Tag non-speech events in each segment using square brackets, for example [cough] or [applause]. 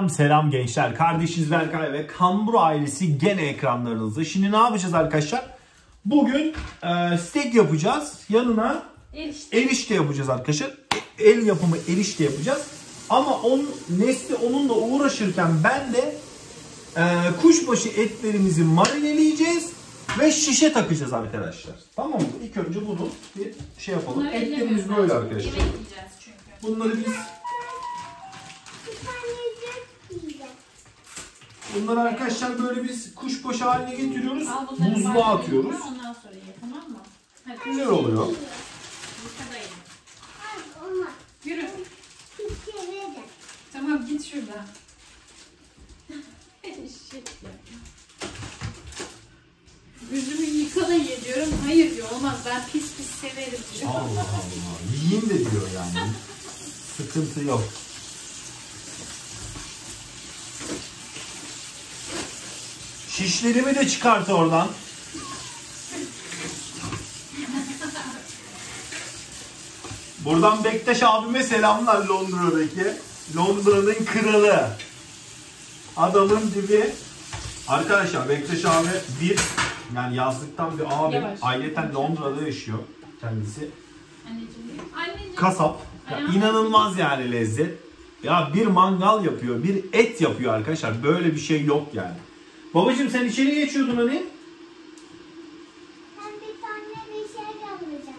Selam selam gençler. Kardeşiz Berkay ve Kambur ailesi gene ekranlarınızda. Şimdi ne yapacağız arkadaşlar? Bugün e, steak yapacağız. Yanına Erişte. erişte yapacağız arkadaşlar. El yapımı erişte yapacağız. Ama on, Nesli onunla uğraşırken ben de e, kuşbaşı etlerimizi marineleyeceğiz ve şişe takacağız arkadaşlar. Tamam mı? İlk önce bunu bir şey yapalım. Bunları Etlerimiz böyle arkadaşlar. Bunları biz Bunları arkadaşlar böyle biz kuşbaşı haline getiriyoruz. Buzluğa atıyoruz. Ondan sonra ye tamam mı? Hadi. Güzel oluyor. Yürü. Tamam git şuradan. [laughs] Üzümü yıka da ye diyorum. Hayır diyor olmaz ben pis pis severim diyor. Allah Allah. Yiyin de diyor yani. Sıkıntı yok. Şişlerimi de çıkart oradan. Buradan Bektaş abime selamlar Londra'daki. Londra'nın kralı. Adamın dibi. Arkadaşlar Bektaş abi bir yani yazlıktan bir abi. Yavaş. Aileten Londra'da yaşıyor kendisi. Anneciğim. Anneciğim. Kasap. Ya inanılmaz yani lezzet. Ya bir mangal yapıyor, bir et yapıyor arkadaşlar. Böyle bir şey yok yani. Babacım sen içeri geçiyordun hani.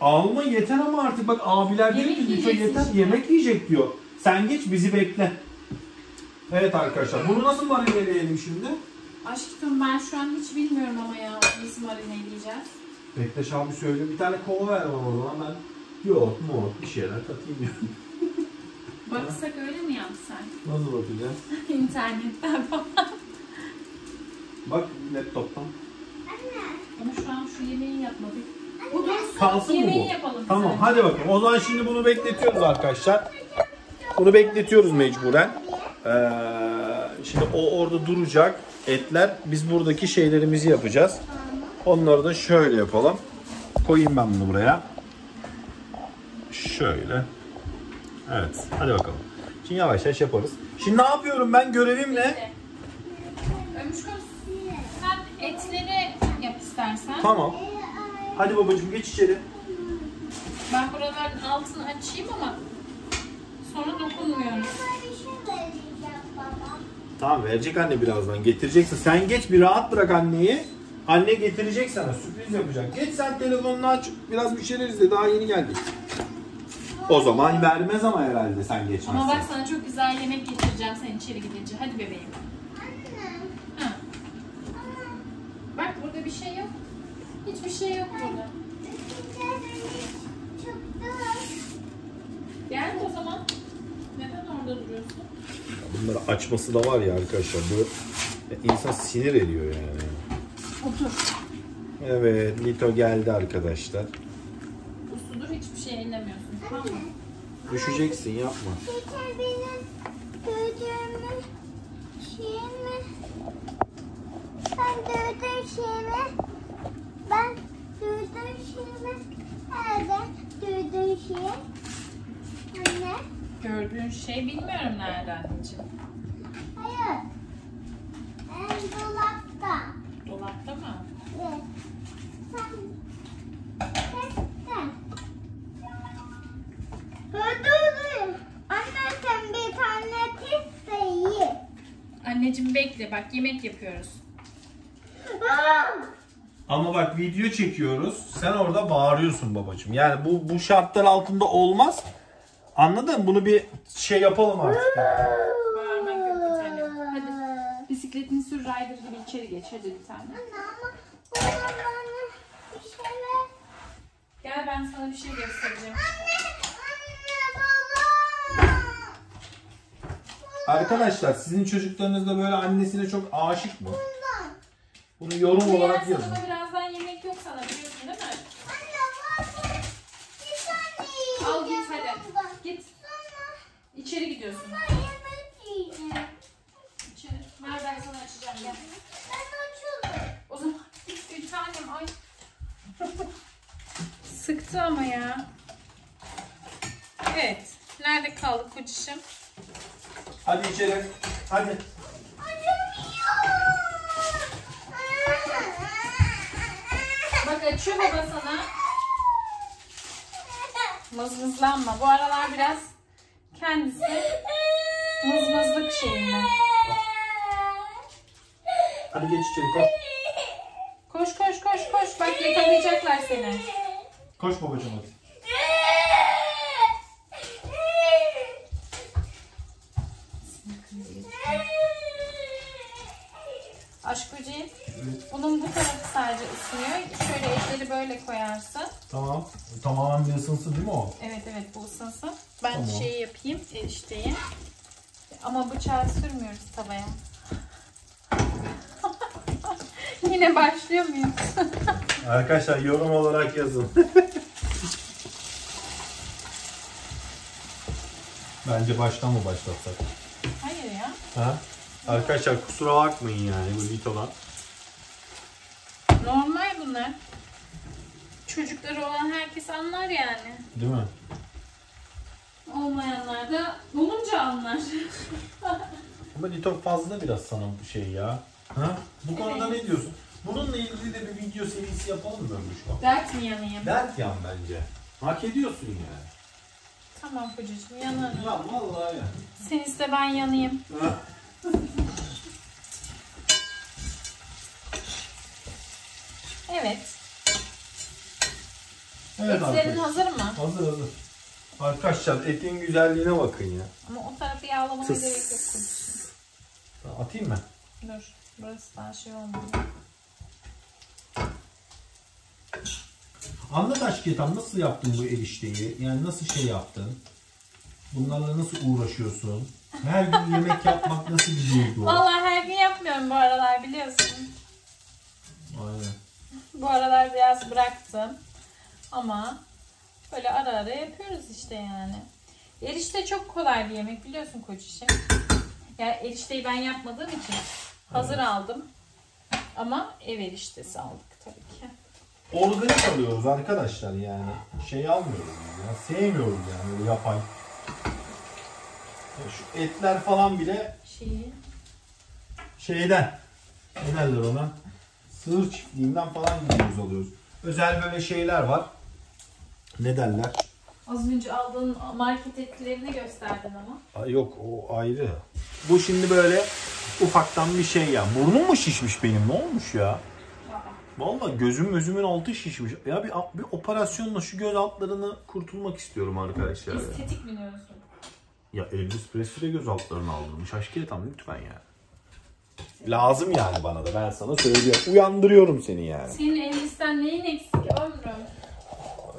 Alma yeter ama artık bak abiler diyor ki lütfen yeter şimdi." yemek yiyecek diyor. Sen geç bizi bekle. Evet arkadaşlar bunu nasıl marineleyelim şimdi? Aşkım ben şu an hiç bilmiyorum ama ya nasıl marineleyeceğiz. Bektaş abi söylüyor bir tane kova ver bana o zaman ben yoğurt moğurt bir şeyler katayım yani. Baksak öyle mi yapsak? Nasıl bakacağız? [laughs] İnternetten falan. Bak laptoptan. Ama şu an şu yemeği yapmadık. Bu dursun. Kalsın mı yemeği bu? yapalım. Tamam hadi bakalım. O zaman şimdi bunu bekletiyoruz arkadaşlar. Bunu bekletiyoruz mecburen. Ee, şimdi o orada duracak etler. Biz buradaki şeylerimizi yapacağız. Onları da şöyle yapalım. Koyayım ben bunu buraya. Şöyle. Evet. Hadi bakalım. Şimdi yavaş yavaş yaparız. Şimdi ne yapıyorum ben? Görevim ne? önce. Etleri yap istersen. Tamam. Hadi babacığım geç içeri. Ben buraların altını açayım ama sonra dokunmuyorum. Tamam verecek anne birazdan. Getireceksin. Sen geç bir rahat bırak anneyi. Anne getirecek sana. Sürpriz yapacak. Geç sen telefonunu aç. Biraz bir şeyler izle. Daha yeni geldik. O zaman vermez ama herhalde sen geçmezsen. Ama bak sana çok güzel yemek getireceğim sen içeri gidince. Hadi bebeğim. Ha. Bak burada bir şey yok. Hiçbir şey yok burada. Gel o zaman. Neden orada duruyorsun? Bunları açması da var ya arkadaşlar. Bu insan sinir ediyor yani. Otur. Evet Lito geldi arkadaşlar. Usludur hiçbir şey ellemiyorsun. Tamam mı? Düşeceksin yapma. Geçen benim dövdüğümü şeyimi ben dövdüğüm şeyimi ben dövdüğüm şeyimi nerede dövdüğüm şeyi anne Gördüğün şey bilmiyorum nerede anneciğim. hayır en dolapta Dolapta mı? evet sen dur anne sen bir tane pizza ye Anneciğim bekle bak yemek yapıyoruz. Aa! Ama bak video çekiyoruz. Sen orada bağırıyorsun babacığım. Yani bu bu şartlar altında olmaz. Anladın mı? Bunu bir şey yapalım artık. Bağırmak yok bir tane. Hadi bisikletini sür rider gibi içeri geç hadi bir tane. Gel ben sana bir şey göstereceğim. Arkadaşlar sizin çocuklarınız da böyle annesine çok aşık mı? Bunu yorum olarak Diğer yazın. salona birazdan yemek yok sana biliyorsun değil mi? Al git hadi. Git. Sonra İçeri gidiyorsun. ben yemek yiyeceğim. İçeri. Ver ben sana açacağım gel. Ben açıldım. O zaman bir tanem ay. Sıktı ama ya. Evet. Nerede kaldık kocişim? Hadi içeri. Hadi. Bak açıyor baba sana. Mızmızlanma. Bu aralar biraz kendisi mızmızlık şeyinde. Hadi geç içeri koş. Koş koş koş koş. Bak yakalayacaklar seni. Koş babacığım hadi. Aşk böceği. Bunun bu tarafı sadece ısınıyor. Şöyle etleri böyle koyarsın. Tamam. Tamamen bir ısınsın değil mi o? Evet evet bu ısınsın. Ben Tamam. şeyi yapayım erişteyi. Ama bıçağı sürmüyoruz tavaya. [laughs] Yine başlıyor muyuz? [laughs] Arkadaşlar yorum olarak yazın. [laughs] Bence baştan mı başlatsak? Hayır ya. Ha? Arkadaşlar kusura bakmayın yani bu Lito'dan. Normal bunlar. Çocukları olan herkes anlar yani. Değil mi? Olmayanlar da olunca anlar. [laughs] Ama Lito fazla biraz sana bu şey ya. Ha? Bu konuda Evet. ne diyorsun? Bununla ilgili de bir video serisi yapalım mı Ömrüşko? Dert mi yanayım? Dert yan bence. Hak ediyorsun yani. Tamam kocacığım yanarım. Ya vallahi ya. Sen iste ben yanayım. Ha. Evet. Evet Etlerin arkadaşlar. hazır mı? Hazır hazır. Arkadaşlar etin güzelliğine bakın ya. Ama o tarafı yağlamaya Tıs. gerek yok kocacığım. Atayım mı? Dur. Burası daha şey olmadı. Anlat aşk Yetan nasıl yaptın bu erişteyi? Yani nasıl şey yaptın? Bunlarla nasıl uğraşıyorsun? Her gün yemek yapmak nasıl bir duygu? Vallahi her gün yapmıyorum bu aralar biliyorsun. Aynen. Bu aralar biraz bıraktım. Ama böyle ara ara yapıyoruz işte yani. Erişte çok kolay bir yemek biliyorsun kocişim. Yani erişteyi ben yapmadığım için hazır aldım. Ama ev eriştesi aldık tabii ki. Organik alıyoruz arkadaşlar yani. Şey almıyoruz ya. Sevmiyoruz yani böyle yapay. Ya Şu etler falan bile Şeyi. şeyden ne derler ona? Sığır çiftliğinden falan gidiyoruz alıyoruz. Özel böyle şeyler var. Ne derler? Az önce aldığın market etlerini gösterdin ama. Aa, Yok o ayrı. Bu şimdi böyle ufaktan bir şey ya. Burnum mu şişmiş benim? Ne olmuş ya? Vallahi gözüm gözümün altı şişmiş. Ya bir, bir operasyonla şu göz altlarını kurtulmak istiyorum arkadaşlar. Estetik mi diyorsun? ya Elvis Presley göz altlarını aldırmış. Aşk tam lütfen ya. Lazım yani bana da ben sana söylüyorum. Uyandırıyorum seni yani. Senin Elvis'ten neyin eksik ömrüm?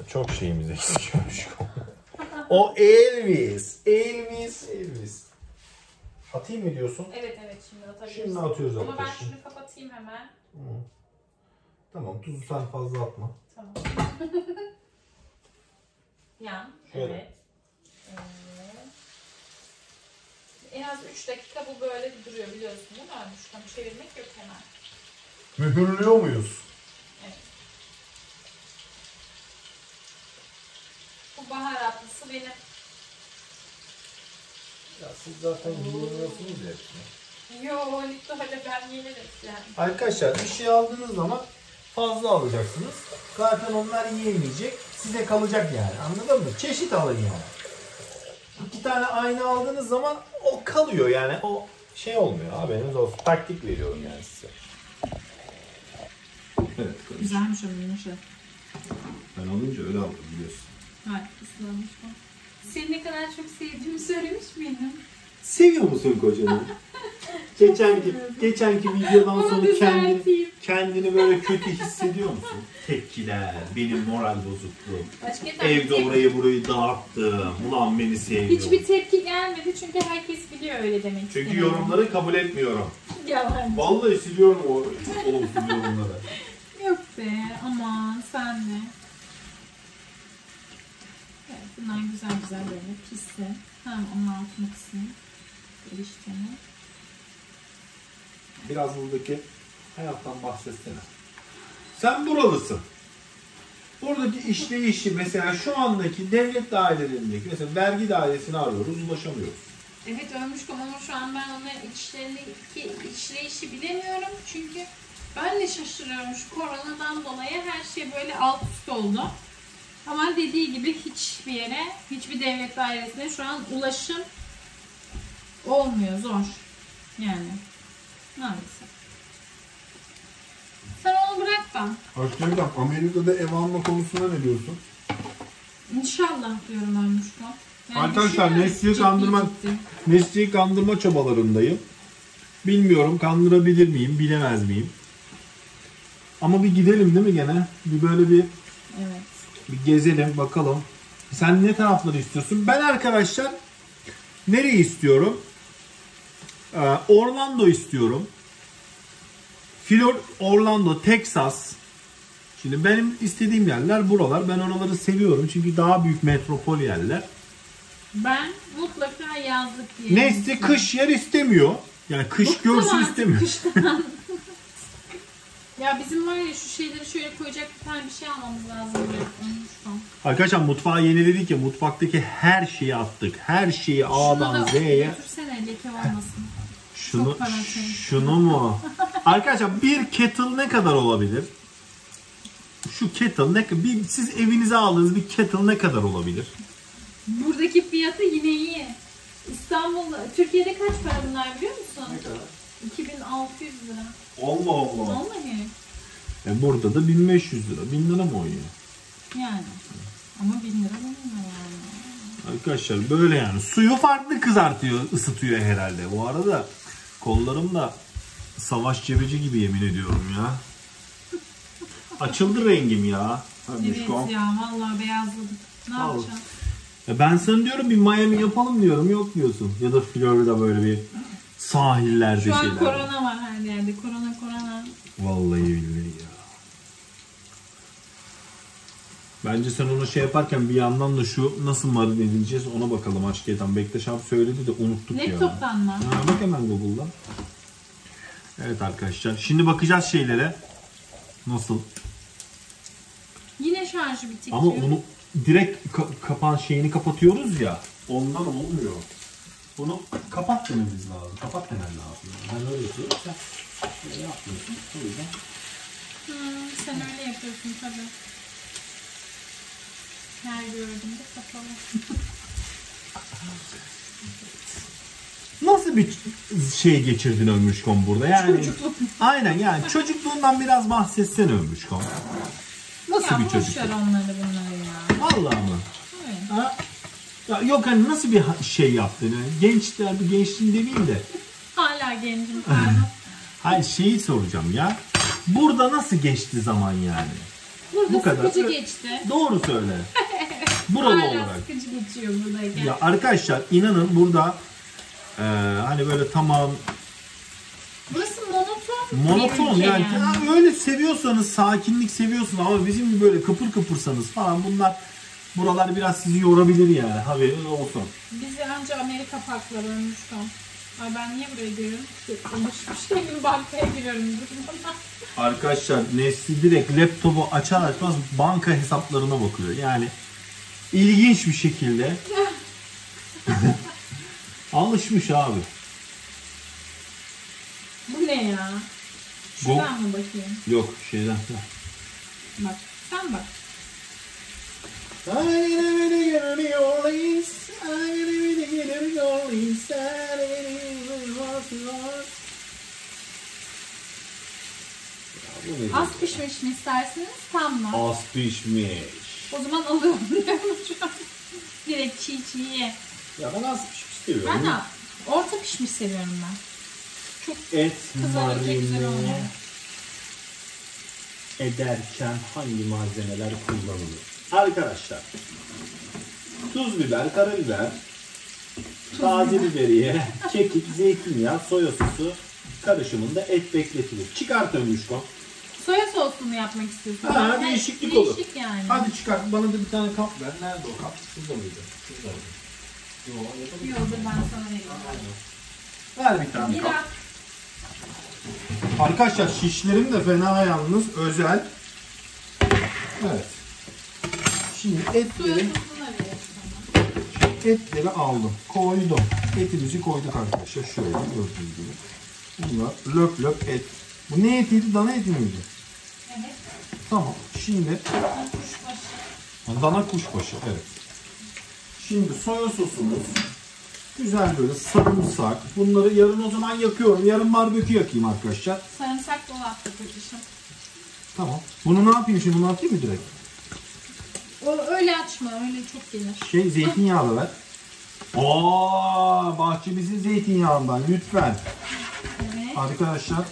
Çok şeyimiz eksikiyormuş. o Elvis. Elvis. Elvis. Atayım mı diyorsun? Evet evet şimdi atabilirsin. Şimdi atıyoruz Ama ben arkadaşlar. şunu kapatayım hemen. Tamam tuzu sen fazla atma. Tamam. [laughs] Yan. Şöyle. Evet. Evet. En az 3 dakika bu böyle duruyor biliyorsun değil mi? Ölmüşten çevirmek yok hemen. Mühürlüyor muyuz? Bu baharatlısı benim. Ya siz zaten yiyemiyorsunuz ya hepsini. Yo, lütfen öyle ben yenirim yani. Arkadaşlar bir şey aldığınız zaman fazla alacaksınız. Zaten onlar yiyemeyecek. Size kalacak yani. Anladın mı? Çeşit alın yani. İki tane aynı aldığınız zaman o kalıyor yani. O şey olmuyor. Haberiniz olsun. Taktik veriyorum yani size. Evet. Güzelmiş ama yumuşak. Ben alınca öyle aldım biliyorsun. Hayır, ıslanmış bu. Seni ne kadar çok sevdiğimi söylemiş miydim? Seviyor musun kocanı? geçenki, geçenki videodan sonra kendini, düzelteyim. kendini böyle kötü hissediyor musun? Tepkiler, benim moral bozukluğum. Başka Evde orayı burayı dağıttım. Ulan beni sevmiyor. Hiçbir tepki gelmedi çünkü herkes biliyor öyle demek Çünkü istediğimi. yorumları kabul etmiyorum. Yalan. Vallahi siliyorum o olumsuz yorumları. Yok be aman sen de. Bunlar güzel güzel böyle pişsin. Tamam onun altını kısayım. Eriştemi. Biraz buradaki hayattan bahsetsene. Sen buralısın. Buradaki işleyişi mesela şu andaki devlet dairelerindeki mesela vergi dairesini arıyoruz ulaşamıyoruz. Evet ölmüştüm ama şu an ben onların içlerindeki işleyişi bilemiyorum. Çünkü ben de şaşırıyorum şu koronadan dolayı her şey böyle alt üst oldu. Ama dediği gibi hiçbir yere, hiçbir devlet dairesine şu an ulaşım olmuyor. Zor. Yani. Maalesef. Sen onu bırak da. Aşkım Amerika'da ev alma konusunda ne diyorsun? İnşallah diyorum ölmüştüm. Arkadaşlar, düşünüyorum Nesli'yi ciddi kandırmak- ciddi. Nesli'yi kandırma çabalarındayım. Bilmiyorum kandırabilir miyim, bilemez miyim? Ama bir gidelim değil mi gene? Bir böyle bir Evet. Bir gezelim bakalım. Sen ne tarafları istiyorsun? Ben arkadaşlar nereyi istiyorum? Ee, Orlando istiyorum. Flor Orlando, Texas. Şimdi benim istediğim yerler buralar. Ben oraları seviyorum çünkü daha büyük metropol yerler. Ben mutlaka yazlık diye. Nesli kış yer istemiyor. Yani kış Bıktım görsün artık istemiyor. kıştan. Ya bizim var ya şu şeyleri şöyle koyacak bir tane bir şey almamız lazım. Arkadaşlar mutfağı yeniledik ya mutfaktaki her şeyi attık. Her şeyi Şunu A'dan da Z'ye. götürsene leke olmasın. Şunu, Çok para şey. şunu mu? [laughs] Arkadaşlar bir kettle ne kadar olabilir? Şu kettle ne bir siz evinize aldığınız bir kettle ne kadar olabilir? Buradaki fiyatı yine iyi. İstanbul'da, Türkiye'de kaç para bunlar biliyor musun? Ne kadar? 2600 lira. Allah Allah. Vallahi. E burada da 1500 lira. 1000 lira mı oynuyor? Yani. Ama 1000 lira bununla yani. Arkadaşlar böyle yani. Suyu farklı kızartıyor, ısıtıyor herhalde. Bu arada kollarım da savaş cebeci gibi yemin ediyorum ya. Açıldı rengim ya. Hadi Evet şu an. ya vallahi beyazladık. Ne Al. yapacağım? Ya ben sana diyorum bir Miami yapalım diyorum. Yok diyorsun. Ya da Florida böyle bir sahillerde Şu an şeyler. korona var her yerde. Korona korona. Vallahi billahi ya. Bence sen onu şey yaparken bir yandan da şu nasıl marine edileceğiz ona bakalım aşk etan. Bektaş abi söyledi de unuttuk ya. Laptop'tan mı? Ha, bak hemen Google'dan. Evet arkadaşlar. Şimdi bakacağız şeylere. Nasıl? Yine şarjı bitik Ama diyor. onu direkt ka- kapan şeyini kapatıyoruz ya. Ondan olmuyor. Bunu kapat dememiz lazım. Kapat demen lazım. Ben öyle yapıyorum. Sen öyle yapmıyorsun. O yüzden Hı, sen öyle yapıyorsun tabii. Her gördüğümde kapalı. Nasıl bir şey geçirdin Ömrüşkom burada? Yani Çocukluk. Aynen yani çocukluğundan biraz bahsetsene Ömrüşkom. Nasıl ya bir boş çocuk? ver onları bunları ya. Vallahi mı? Evet. Ha? Ya yok hani nasıl bir şey yaptın? Yani gençler bir gençliğin demeyeyim de. Hala gencim pardon. [laughs] Hayır şeyi soracağım ya. Burada nasıl geçti zaman yani? Burada Bu kadar. sıkıcı geçti. Doğru söyle. [laughs] Buralı Hala olarak. sıkıcı geçiyor buradayken. Ya arkadaşlar inanın burada e, hani böyle tamam Burası monoton. monoton bir ülke yani, öyle seviyorsanız sakinlik seviyorsunuz ama bizim gibi böyle kıpır kıpırsanız falan bunlar buralar biraz sizi yorabilir yani haberiniz olsun. Bizi anca Amerika parkları ölmüş tam. Ay ben niye buraya giriyorum? Konuşmuş değilim bankaya giriyorum. Arkadaşlar Nesli direkt laptopu açar açmaz banka hesaplarına bakıyor. Yani ilginç bir şekilde [laughs] alışmış abi. Bu ne ya? Şuradan mı bakayım? Yok şeyden. Bak sen bak. Az pişmiş mi istersiniz tam mı? Az pişmiş. O zaman alıyorum. [laughs] Direkt çiğ çiğ ye. Ya ben az pişmiş seviyorum. Ben de orta pişmiş seviyorum ben. Çok Et Kızarınca güzel marine ederken hangi malzemeler kullanılır? Arkadaşlar tuz biber, karabiber, taze biberiye, kekik, zeytinyağı, soya sosu karışımında et bekletilir. Çıkart Ömüşko. soya soslu mu yapmak istiyorsun? Ha, Ben- değişiklik olur. Değişik yani. Hadi çıkart. Bana da bir tane kap ver. Nerede o kap? Şurada mıydı? Şurada mıydı? Yok, yapalım. Yok dur ben sana vereyim. Ver bir tane kap. Arkadaşlar şişlerim de fena yalnız özel. Evet. Şimdi etleri etleri aldım. Koydum. Etimizi koyduk arkadaşlar. Şöyle gördüğünüz gibi. Bunlar löp löp et. Bu ne etiydi? Dana eti miydi? Evet. Tamam. Şimdi Kuşbaşı. dana kuşbaşı. Evet. Şimdi soya sosumuz. Güzel böyle sarımsak. Bunları yarın o zaman yakıyorum. Yarın barbekü yakayım arkadaşlar. Sarımsak dolapta kocacığım. Tamam. Bunu ne yapayım şimdi? Bunu atayım mı direkt? O öyle açma öyle çok gelir. Şey zeytinyağı da ver. Oo, bahçemizin zeytinyağından lütfen. Evet. Arkadaşlar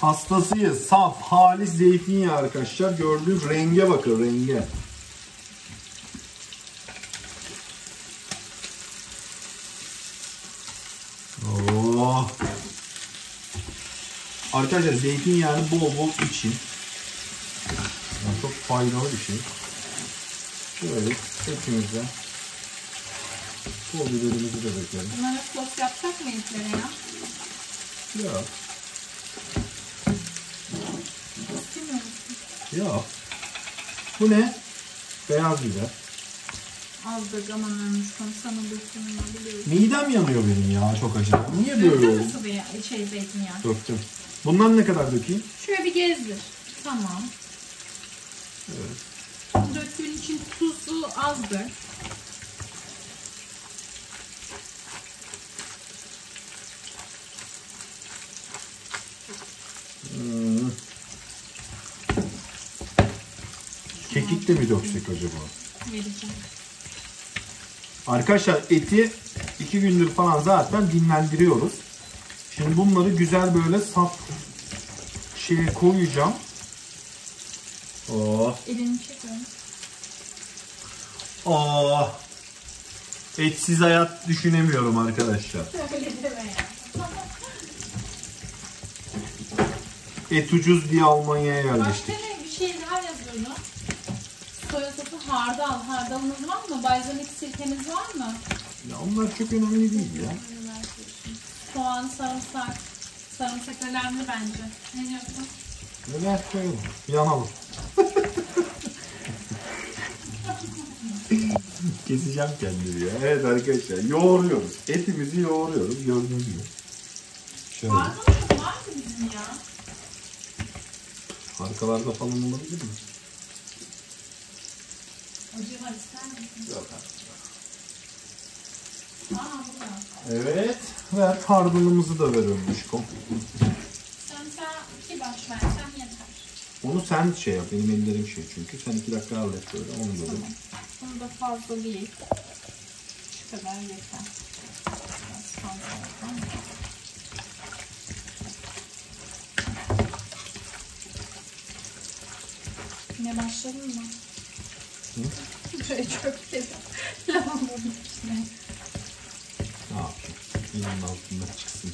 hastasıyız. Saf, halis zeytinyağı arkadaşlar. Gördüğünüz renge bakın renge. Oh. Arkadaşlar zeytinyağını bol bol için. Faydalı bir şey. Şöyle hepimize pul biberimizi de dökelim. Bunlara sos yapsak mı etlere ya? Ya. İstemiyor musun? Ya. Bu ne? Beyaz biber. Azdır aman ölmüş konu sana dökümünü biliyorum. Midem yanıyor benim ya çok acı. Niye böyle Döktün oldu? mü sıvı ya- şey zeytinyağı? Döktüm. Bundan ne kadar dökeyim? Şöyle bir gezdir. Tamam. Evet. Döktüğün için tuzu azdır. Hmm. Kekik de mi döksek acaba? Vereceğim. Arkadaşlar eti iki gündür falan zaten dinlendiriyoruz. Şimdi bunları güzel böyle saf şeye koyacağım. Oh. Elini çekiyorum. Oh. Etsiz hayat düşünemiyorum arkadaşlar. [laughs] Öyle deme ya. Et ucuz diye Almanya'ya Başka yerleştik. ne bir şey daha yazıyordu. Soya sosu hardal. Hardalınız var mı? Balzamik sirkeniz var mı? Ya onlar çok önemli değil ya. Soğan, sarımsak. Sarımsak önemli bence. Ne diyorsun? Neler koyalım. Yanalım. Keseceğim kendimi ya. Evet arkadaşlar yoğuruyoruz. Etimizi yoğuruyoruz gördüğünüz gibi. Şöyle. Hardalımız var mı bizim ya? Arkalarda falan olabilir mi? Acı var ister misin? Yok. Aa burada. Evet. Ver hardalımızı da ver Ömüşkom. Sarımsağı iki baş yeter. Onu sen şey yap. Benim ellerim şey çünkü. Sen iki dakika hallet böyle. Onu da Tamam. Bunu da fazla değil. Şu kadar yeter. Biraz fazla. Yine başladın mı? Böyle çöp gibi. Lavabonun içine. Ne yapayım? Yılanın altında çıksın.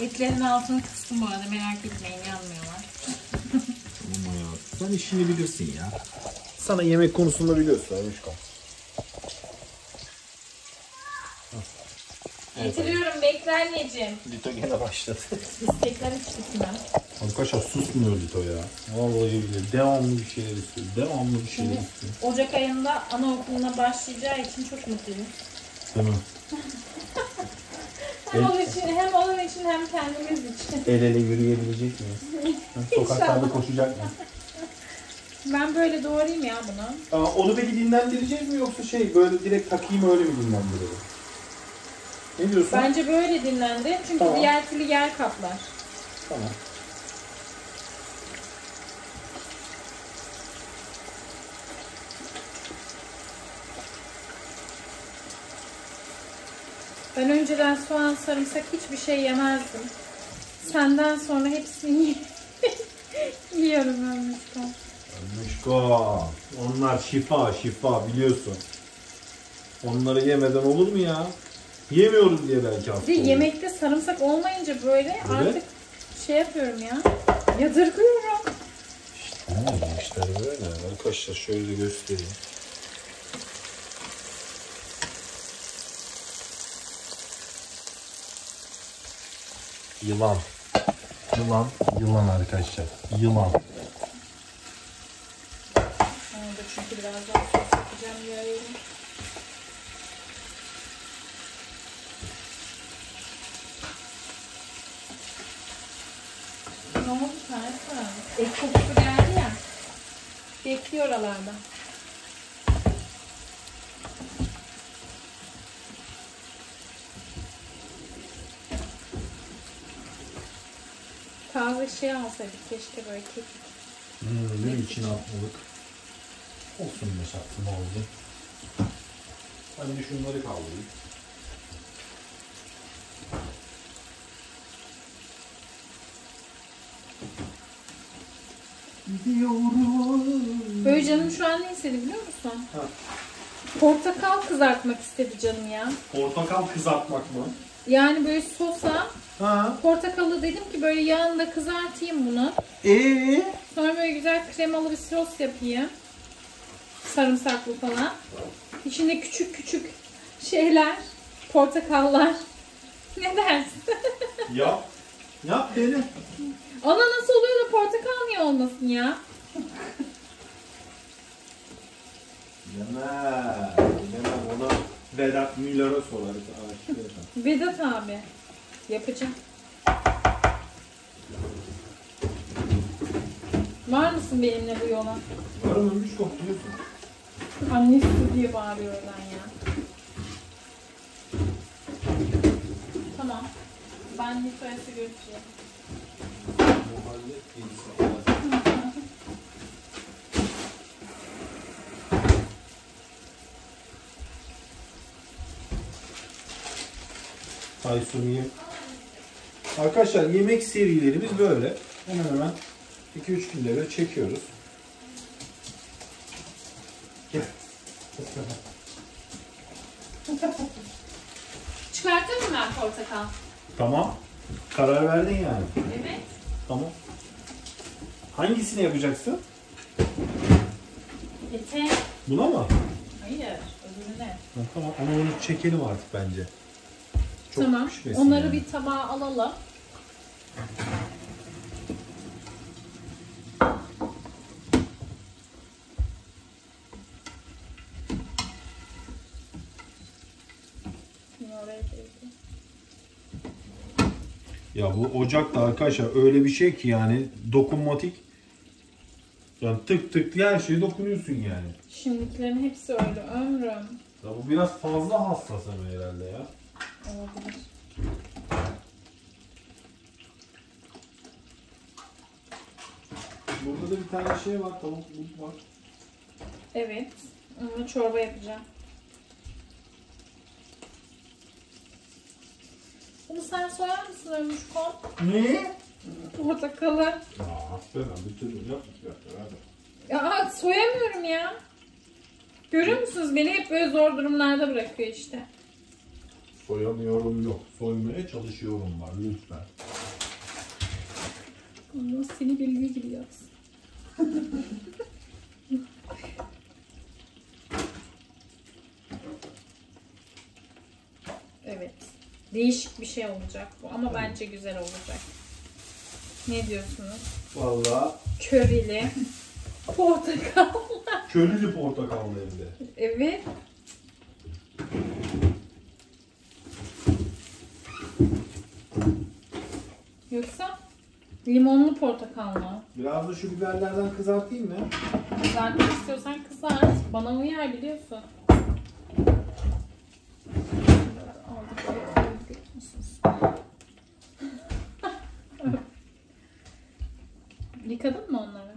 Etlerin altını kıstım bu arada merak etmeyin yanmıyorlar. Aman ya. Sen işini bilirsin ya. Sana yemek konusunda biliyorsun Ömüşkom. Getiriyorum bekle anneciğim. Lito gene başladı. İstekler hiç bitmez. Arkadaşlar susmuyor Lito ya. Vallahi billahi devamlı bir şeyler istiyor. Devamlı bir şeyler Şimdi istiyor. Ocak ayında anaokuluna başlayacağı için çok mutluyum. Değil mi? [laughs] Hem onun için hem onun için hem kendimiz için. El ele yürüyebilecek miyiz? [laughs] Sokaklarda koşacak mı? Ben böyle doğrayayım ya bunu. Aa, onu peki dinlendireceğiz mi yoksa şey böyle direkt takayım öyle mi dinlendirelim? Ne diyorsun? Bence böyle dinlendi. Çünkü Tamam. diğer türlü yer kaplar. Tamam. Ben önceden soğan, sarımsak hiçbir şey yemezdim. Senden sonra hepsini yi- [laughs] yiyorum ölmüşten. Müşko. Onlar şifa şifa biliyorsun. Onları yemeden olur mu ya? Yemiyoruz diye belki hasta oluyor. yemekte sarımsak olmayınca böyle artık şey yapıyorum ya. Yadırgıyorum. Tamam işte böyle. Arkadaşlar şöyle göstereyim. Yılan. Yılan, yılan arkadaşlar. Yılan. Çünkü birazdan sos yapacağım yağı. Ne oldu Tarık? Et kokusu geldi ya. Bekliyor oralarda. Şey alsaydık keşke böyle kekik. Hmm, değil mi? İçine atmalık. Olsun be şartım oldu. Ben de şunları kaldırayım. Gidiyorum. Böyle canım şu an ne istedi biliyor musun? Ha. Portakal kızartmak istedi canım ya. Portakal kızartmak mı? Yani böyle sosa Ha. portakalı dedim ki böyle yağında kızartayım bunu. Ee? Sonra böyle güzel kremalı bir sos yapayım. Sarımsaklı falan. İçinde küçük küçük şeyler, portakallar. [laughs] Ne dersin? Yap. Yap dene. Ana nasıl oluyor da portakal niye olmasın ya? Demem. Demem ona Vedat Milor'a sorarız. Aşık Vedat. Abi. Yapacağım. Var mısın benimle bu yola? Varım üç kokluyorsun. Annesi diye bağırıyor oradan ya. Tamam. Ben Nikolas'ı götüreyim. Muhallet insan. Aysun'u Arkadaşlar yemek serilerimiz böyle. Hemen hemen 2-3 günde bir çekiyoruz. Gel. [laughs] Çıkartır mı ben portakal? Tamam. Karar verdin yani. Evet. Tamam. Hangisini yapacaksın? Ete. Buna mı? Hayır. Öbürüne. Ha, tamam ama onu çekelim artık bence. Çok tamam. pişmesin Onları yani. bir tabağa alalım. Ya bu ocak da arkadaşlar öyle bir şey ki yani dokunmatik. Yani tık tık her şeye dokunuyorsun yani. Şimdikilerin hepsi öyle. Ömrüm. Ya bu biraz fazla hassas herhalde ya. Olabilir. Burada da bir tane şey var tavuk but var. Evet. Onu çorba yapacağım. Bunu sen soyar mısın Ömüşkom? Ne? Portakalı. Ya ben bir türlü yapmayacak herhalde. Ya soyamıyorum ya. Görüyor musunuz? Beni hep böyle zor durumlarda bırakıyor işte. Soyamıyorum yok. Soymaya çalışıyorum var lütfen. Allah seni bildiği gibi yapsın. evet. Değişik bir şey olacak bu ama bence güzel olacak. Ne diyorsunuz? Vallahi Körili. [laughs] Portakal. köylülü portakallı evde. Evet. Yoksa limonlu portakal mı? Biraz da şu biberlerden kızartayım mı? Kızartmak istiyorsan kızart. Bana uyar biliyorsun. Yıkadın mı onları?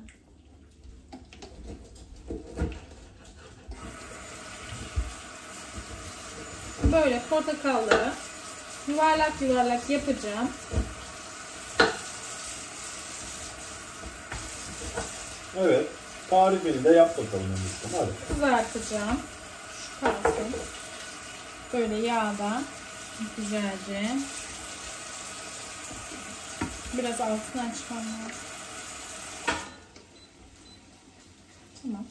Böyle portakalları yuvarlak yuvarlak yapacağım. Evet. Tarifini de yap bakalım Emiş'ten. Hadi. kızartacağım. Şu kalsın. Böyle yağda güzelce. Biraz altından lazım. Tamam.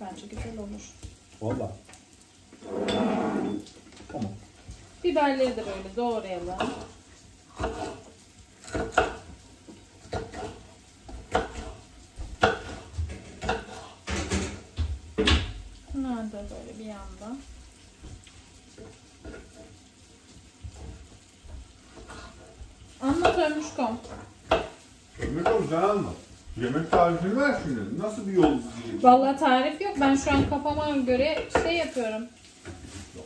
Bence güzel olur. Valla. Tamam. Biberleri de böyle doğrayalım. Bunlar da böyle bir yanda. Anlat Ömüşkom. Ömüşkom sen anlat. Yemek tarifini ver şimdi. Nasıl bir yol izleyeceğiz? Vallahi tarif yok. Ben şu an kafama göre şey yapıyorum.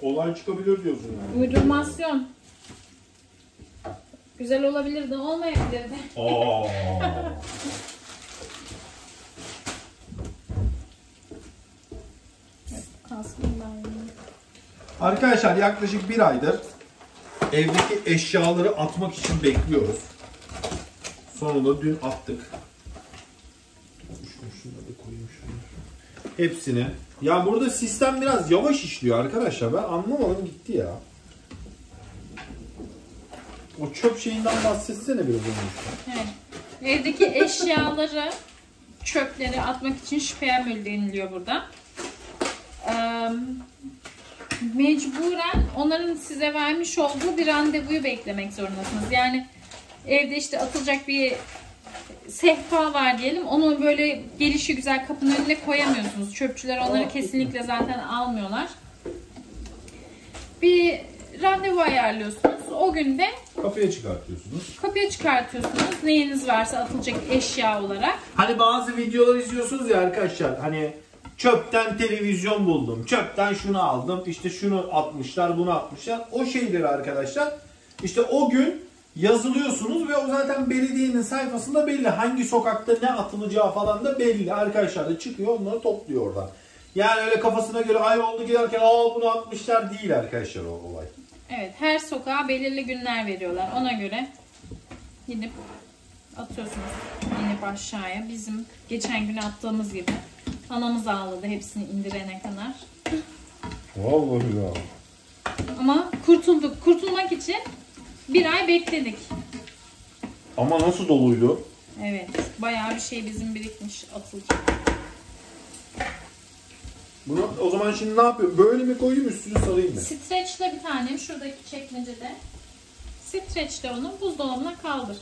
Olay çıkabilir diyorsun yani. Uydurmasyon. Güzel olabilirdi, olmayabilirdi. Yine. Arkadaşlar yaklaşık bir aydır evdeki eşyaları atmak için bekliyoruz. Sonunda dün attık. Da koyayım. Hepsini. Ya burada sistem biraz yavaş işliyor arkadaşlar. Ben anlamadım gitti ya. O çöp şeyinden bahsetsene biraz önce. Evet. Evdeki eşyaları, çöpleri atmak için şüpheye deniliyor burada. Ee, mecburen onların size vermiş olduğu bir randevuyu beklemek zorundasınız. Yani evde işte atılacak bir sehpa var diyelim. Onu böyle gelişi güzel kapının önüne koyamıyorsunuz. Çöpçüler onları kesinlikle zaten almıyorlar. Bir randevu ayarlıyorsunuz. O günde Kafaya çıkartıyorsunuz. kapıya çıkartıyorsunuz. Neyiniz varsa atılacak eşya olarak. Hani bazı videolar izliyorsunuz ya arkadaşlar. Hani çöpten televizyon buldum. Çöpten şunu aldım. işte şunu atmışlar, bunu atmışlar. O şeyleri arkadaşlar. işte o gün yazılıyorsunuz ve o zaten belediyenin sayfasında belli. Hangi sokakta ne atılacağı falan da belli. Arkadaşlar da çıkıyor onları topluyor oradan. Yani öyle kafasına göre ay oldu giderken aa bunu atmışlar değil arkadaşlar o olay. Evet, her sokağa belirli günler veriyorlar. Ona göre gidip atıyorsunuz inip aşağıya. Bizim geçen gün attığımız gibi. Anamız ağladı hepsini indirene kadar. Vallahi ya. Ama kurtulduk. Kurtulmak için bir ay bekledik. Ama nasıl doluydu? Evet, bayağı bir şey bizim birikmiş atılacak. Bunu o zaman şimdi ne yapıyorum? Böyle mi koyayım üstünü sarayım mı? Streçle bir tane şuradaki çekmecede. Streçle onu buzdolabına kaldır.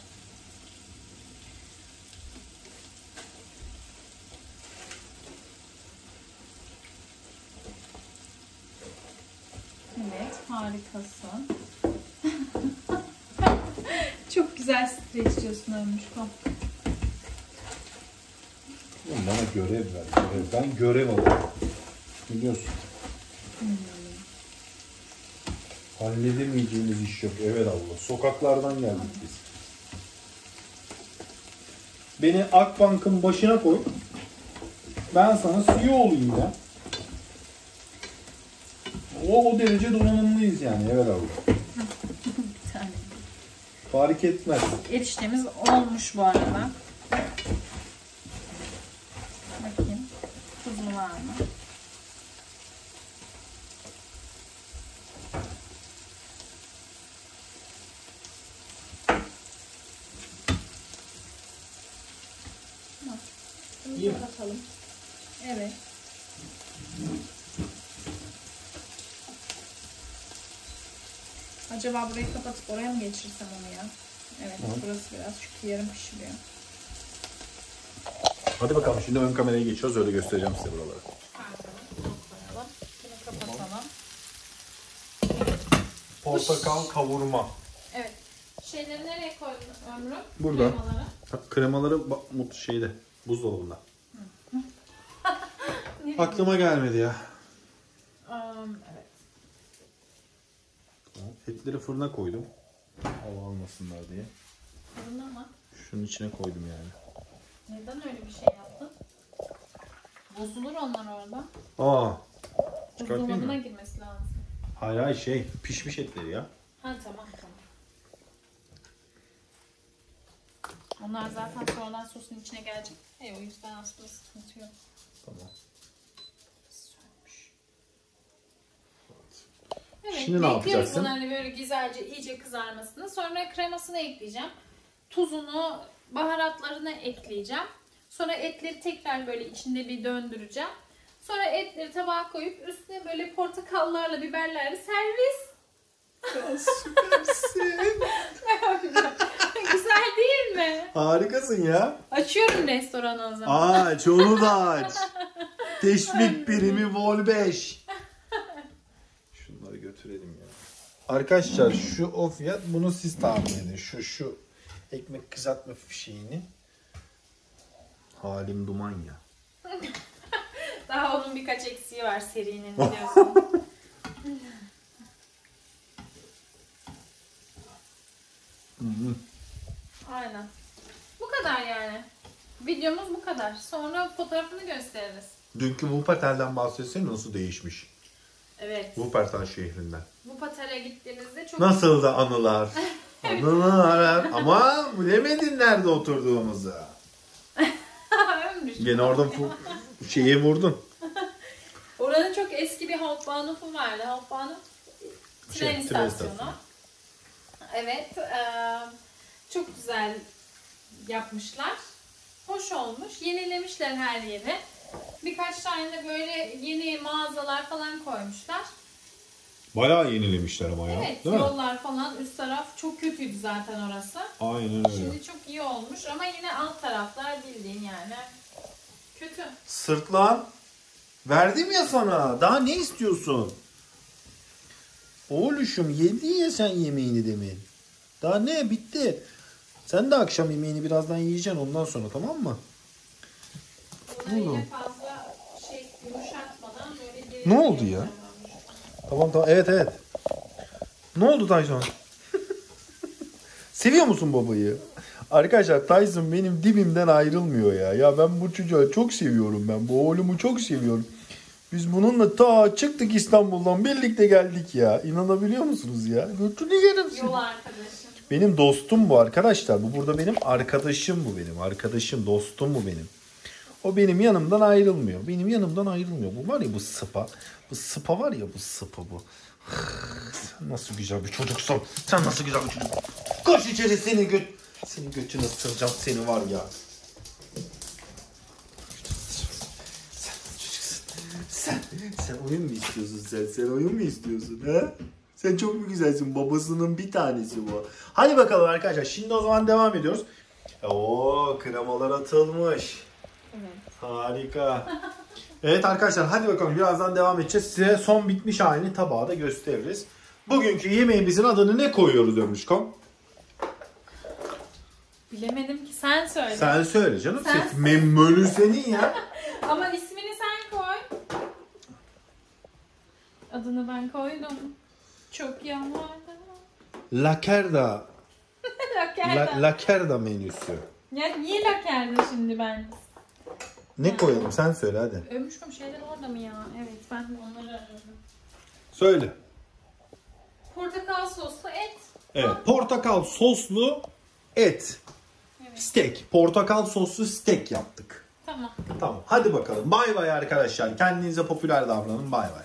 Evet, harikasın. [laughs] Çok güzel streçliyorsun ölmüş kom. Oğlum Bana görev ver. Görev. Ben görev alıyorum. Biliyorsun. Halledemeyeceğimiz iş yok. Evet Allah. Sokaklardan geldik biz. Beni Akbank'ın başına koy. Ben sana CEO olayım ya. O, o derece donanımlıyız yani. Evet Allah. [laughs] Bir tane. Fark etmez. Eriştemiz olmuş bu arada. Bakayım. Tuzu var mı? Bak, Bunu İyi mi? kapatalım. Evet. Acaba burayı kapatıp oraya mı geçirsem onu ya? Evet, burası biraz çünkü yarım pişiriyor. Hadi bakalım şimdi ön kameraya geçiyoruz. Öyle göstereceğim size buraları. koyalım. Bunu kapatalım. Portakal kavurma. Evet. Şeyleri nereye koydun Ömrüm? Burada. Kremaları. Kremaları bak mut şeyde buzdolabında. [laughs] Aklıma gelmedi ya. Um, evet. Etleri fırına koydum. Hava almasınlar diye. Fırında mı? Şunun içine koydum yani. Neden öyle bir şey yaptın? Bozulur onlar orada. Aa. Çıkartayım Buzdolabına mı? girmesi lazım. Hayır hayır şey pişmiş etleri ya. Ha tamam tamam. Onlar zaten sonradan sosun içine gelecek. Hey, o yüzden aslında sıkıntı yok. Tamam. Evet, Şimdi ne yapacaksın? bunları böyle güzelce iyice kızarmasını. Sonra kremasını ekleyeceğim. Tuzunu, baharatlarını ekleyeceğim. Sonra etleri tekrar böyle içinde bir döndüreceğim. Sonra etleri tabağa koyup üstüne böyle portakallarla, biberlerle servis. [laughs] Güzel değil mi? Harikasın ya. Açıyorum restoranı o zaman. Aç onu da aç. [laughs] Teşvik birimi vol 5. Götürelim ya. Arkadaşlar şu o fiyat bunu siz tahmin edin. Şu şu ekmek kızartma fişeğini. Halim duman ya. [laughs] Daha onun birkaç eksiği var serinin [laughs] biliyorsun. Aynen. Bu kadar yani. Videomuz bu kadar. Sonra fotoğrafını gösteririz. Dünkü Wuppertal'den bahsetsene nasıl değişmiş. Evet. Wuppertal şehrinden. Bu patara gittiğimizde çok Nasıl da anılar. [laughs] Anılar. Ama bilemedin nerede oturduğumuzu. [laughs] Ölmüş. Gene orada fu- şeyi vurdun. [laughs] Oranın çok eski bir Hauptbahnhof'u vardı. Hauptbahnhof tren Şey, tren istasyonu. istasyonu. Evet. eee, çok güzel yapmışlar. Hoş olmuş. Yenilemişler her yeri. Birkaç tane de böyle yeni mağazalar falan koymuşlar. Bayağı yenilemişler ama ya. Evet, değil mi? yollar falan üst taraf çok kötüydü zaten orası. Aynen öyle. Şimdi çok iyi olmuş ama yine alt taraflar bildiğin yani kötü. Sırtlan. Verdim ya sana. Daha ne istiyorsun? Oğluşum yedin ya sen yemeğini demin. Daha ne bitti. Sen de akşam yemeğini birazdan yiyeceksin ondan sonra tamam mı? Böyle diri Ne oldu ya? Tamam tamam evet evet. Ne oldu Tyson? Seviyor musun babayı? Arkadaşlar Tyson benim dibimden ayrılmıyor ya. Ya ben bu çocuğu çok seviyorum ben. Bu oğlumu çok seviyorum. Biz bununla ta çıktık İstanbul'dan birlikte geldik ya. İnanabiliyor musunuz ya? Götünü yerim seni. Yol arkadaşım. Benim dostum bu arkadaşlar. Bu burada benim arkadaşım bu benim. Arkadaşım, dostum bu benim. O benim yanımdan ayrılmıyor. Benim yanımdan ayrılmıyor. Bu var ya bu sıpa. Bu sıpa var ya bu sıpa bu. Sen nasıl güzel bir çocuksun. Sen nasıl güzel bir çocuk. Koş içeri seni göt. Senin götünü ısıracağım seni var ya. Sen çocuksun. Sen, sen oyun mu istiyorsun sen? Sen oyun mu istiyorsun ha? Sen çok mu güzelsin? Babasının bir tanesi bu. Hadi bakalım arkadaşlar. Şimdi o zaman devam ediyoruz. Oo kremalar atılmış. Evet. Harika. Evet arkadaşlar hadi bakalım birazdan devam edeceğiz. Size son bitmiş halini tabağa da gösteririz. Bugünkü yemeğimizin adını ne koyuyoruz Ömrüşkom? Bilemedim ki sen söyle. Sen söyle canım. Sen- Sen... Menü senin ya. [laughs] Ama ismini sen koy. Adını ben koydum. Çok yağmurda. Lakerda. Lakerda. La, Lakerda [laughs] menüsü. Ya niye lakerda şimdi ben? Ne koyalım sen söyle hadi. Ömüşkom şeyler orada mı ya? Evet ben de onları aradım. Söyle. Portakal soslu et. Evet portakal soslu et. Evet. Steak. Portakal soslu steak yaptık. Tamam. Tamam hadi bakalım. Bay bay arkadaşlar. Kendinize popüler davranın. Bay bay.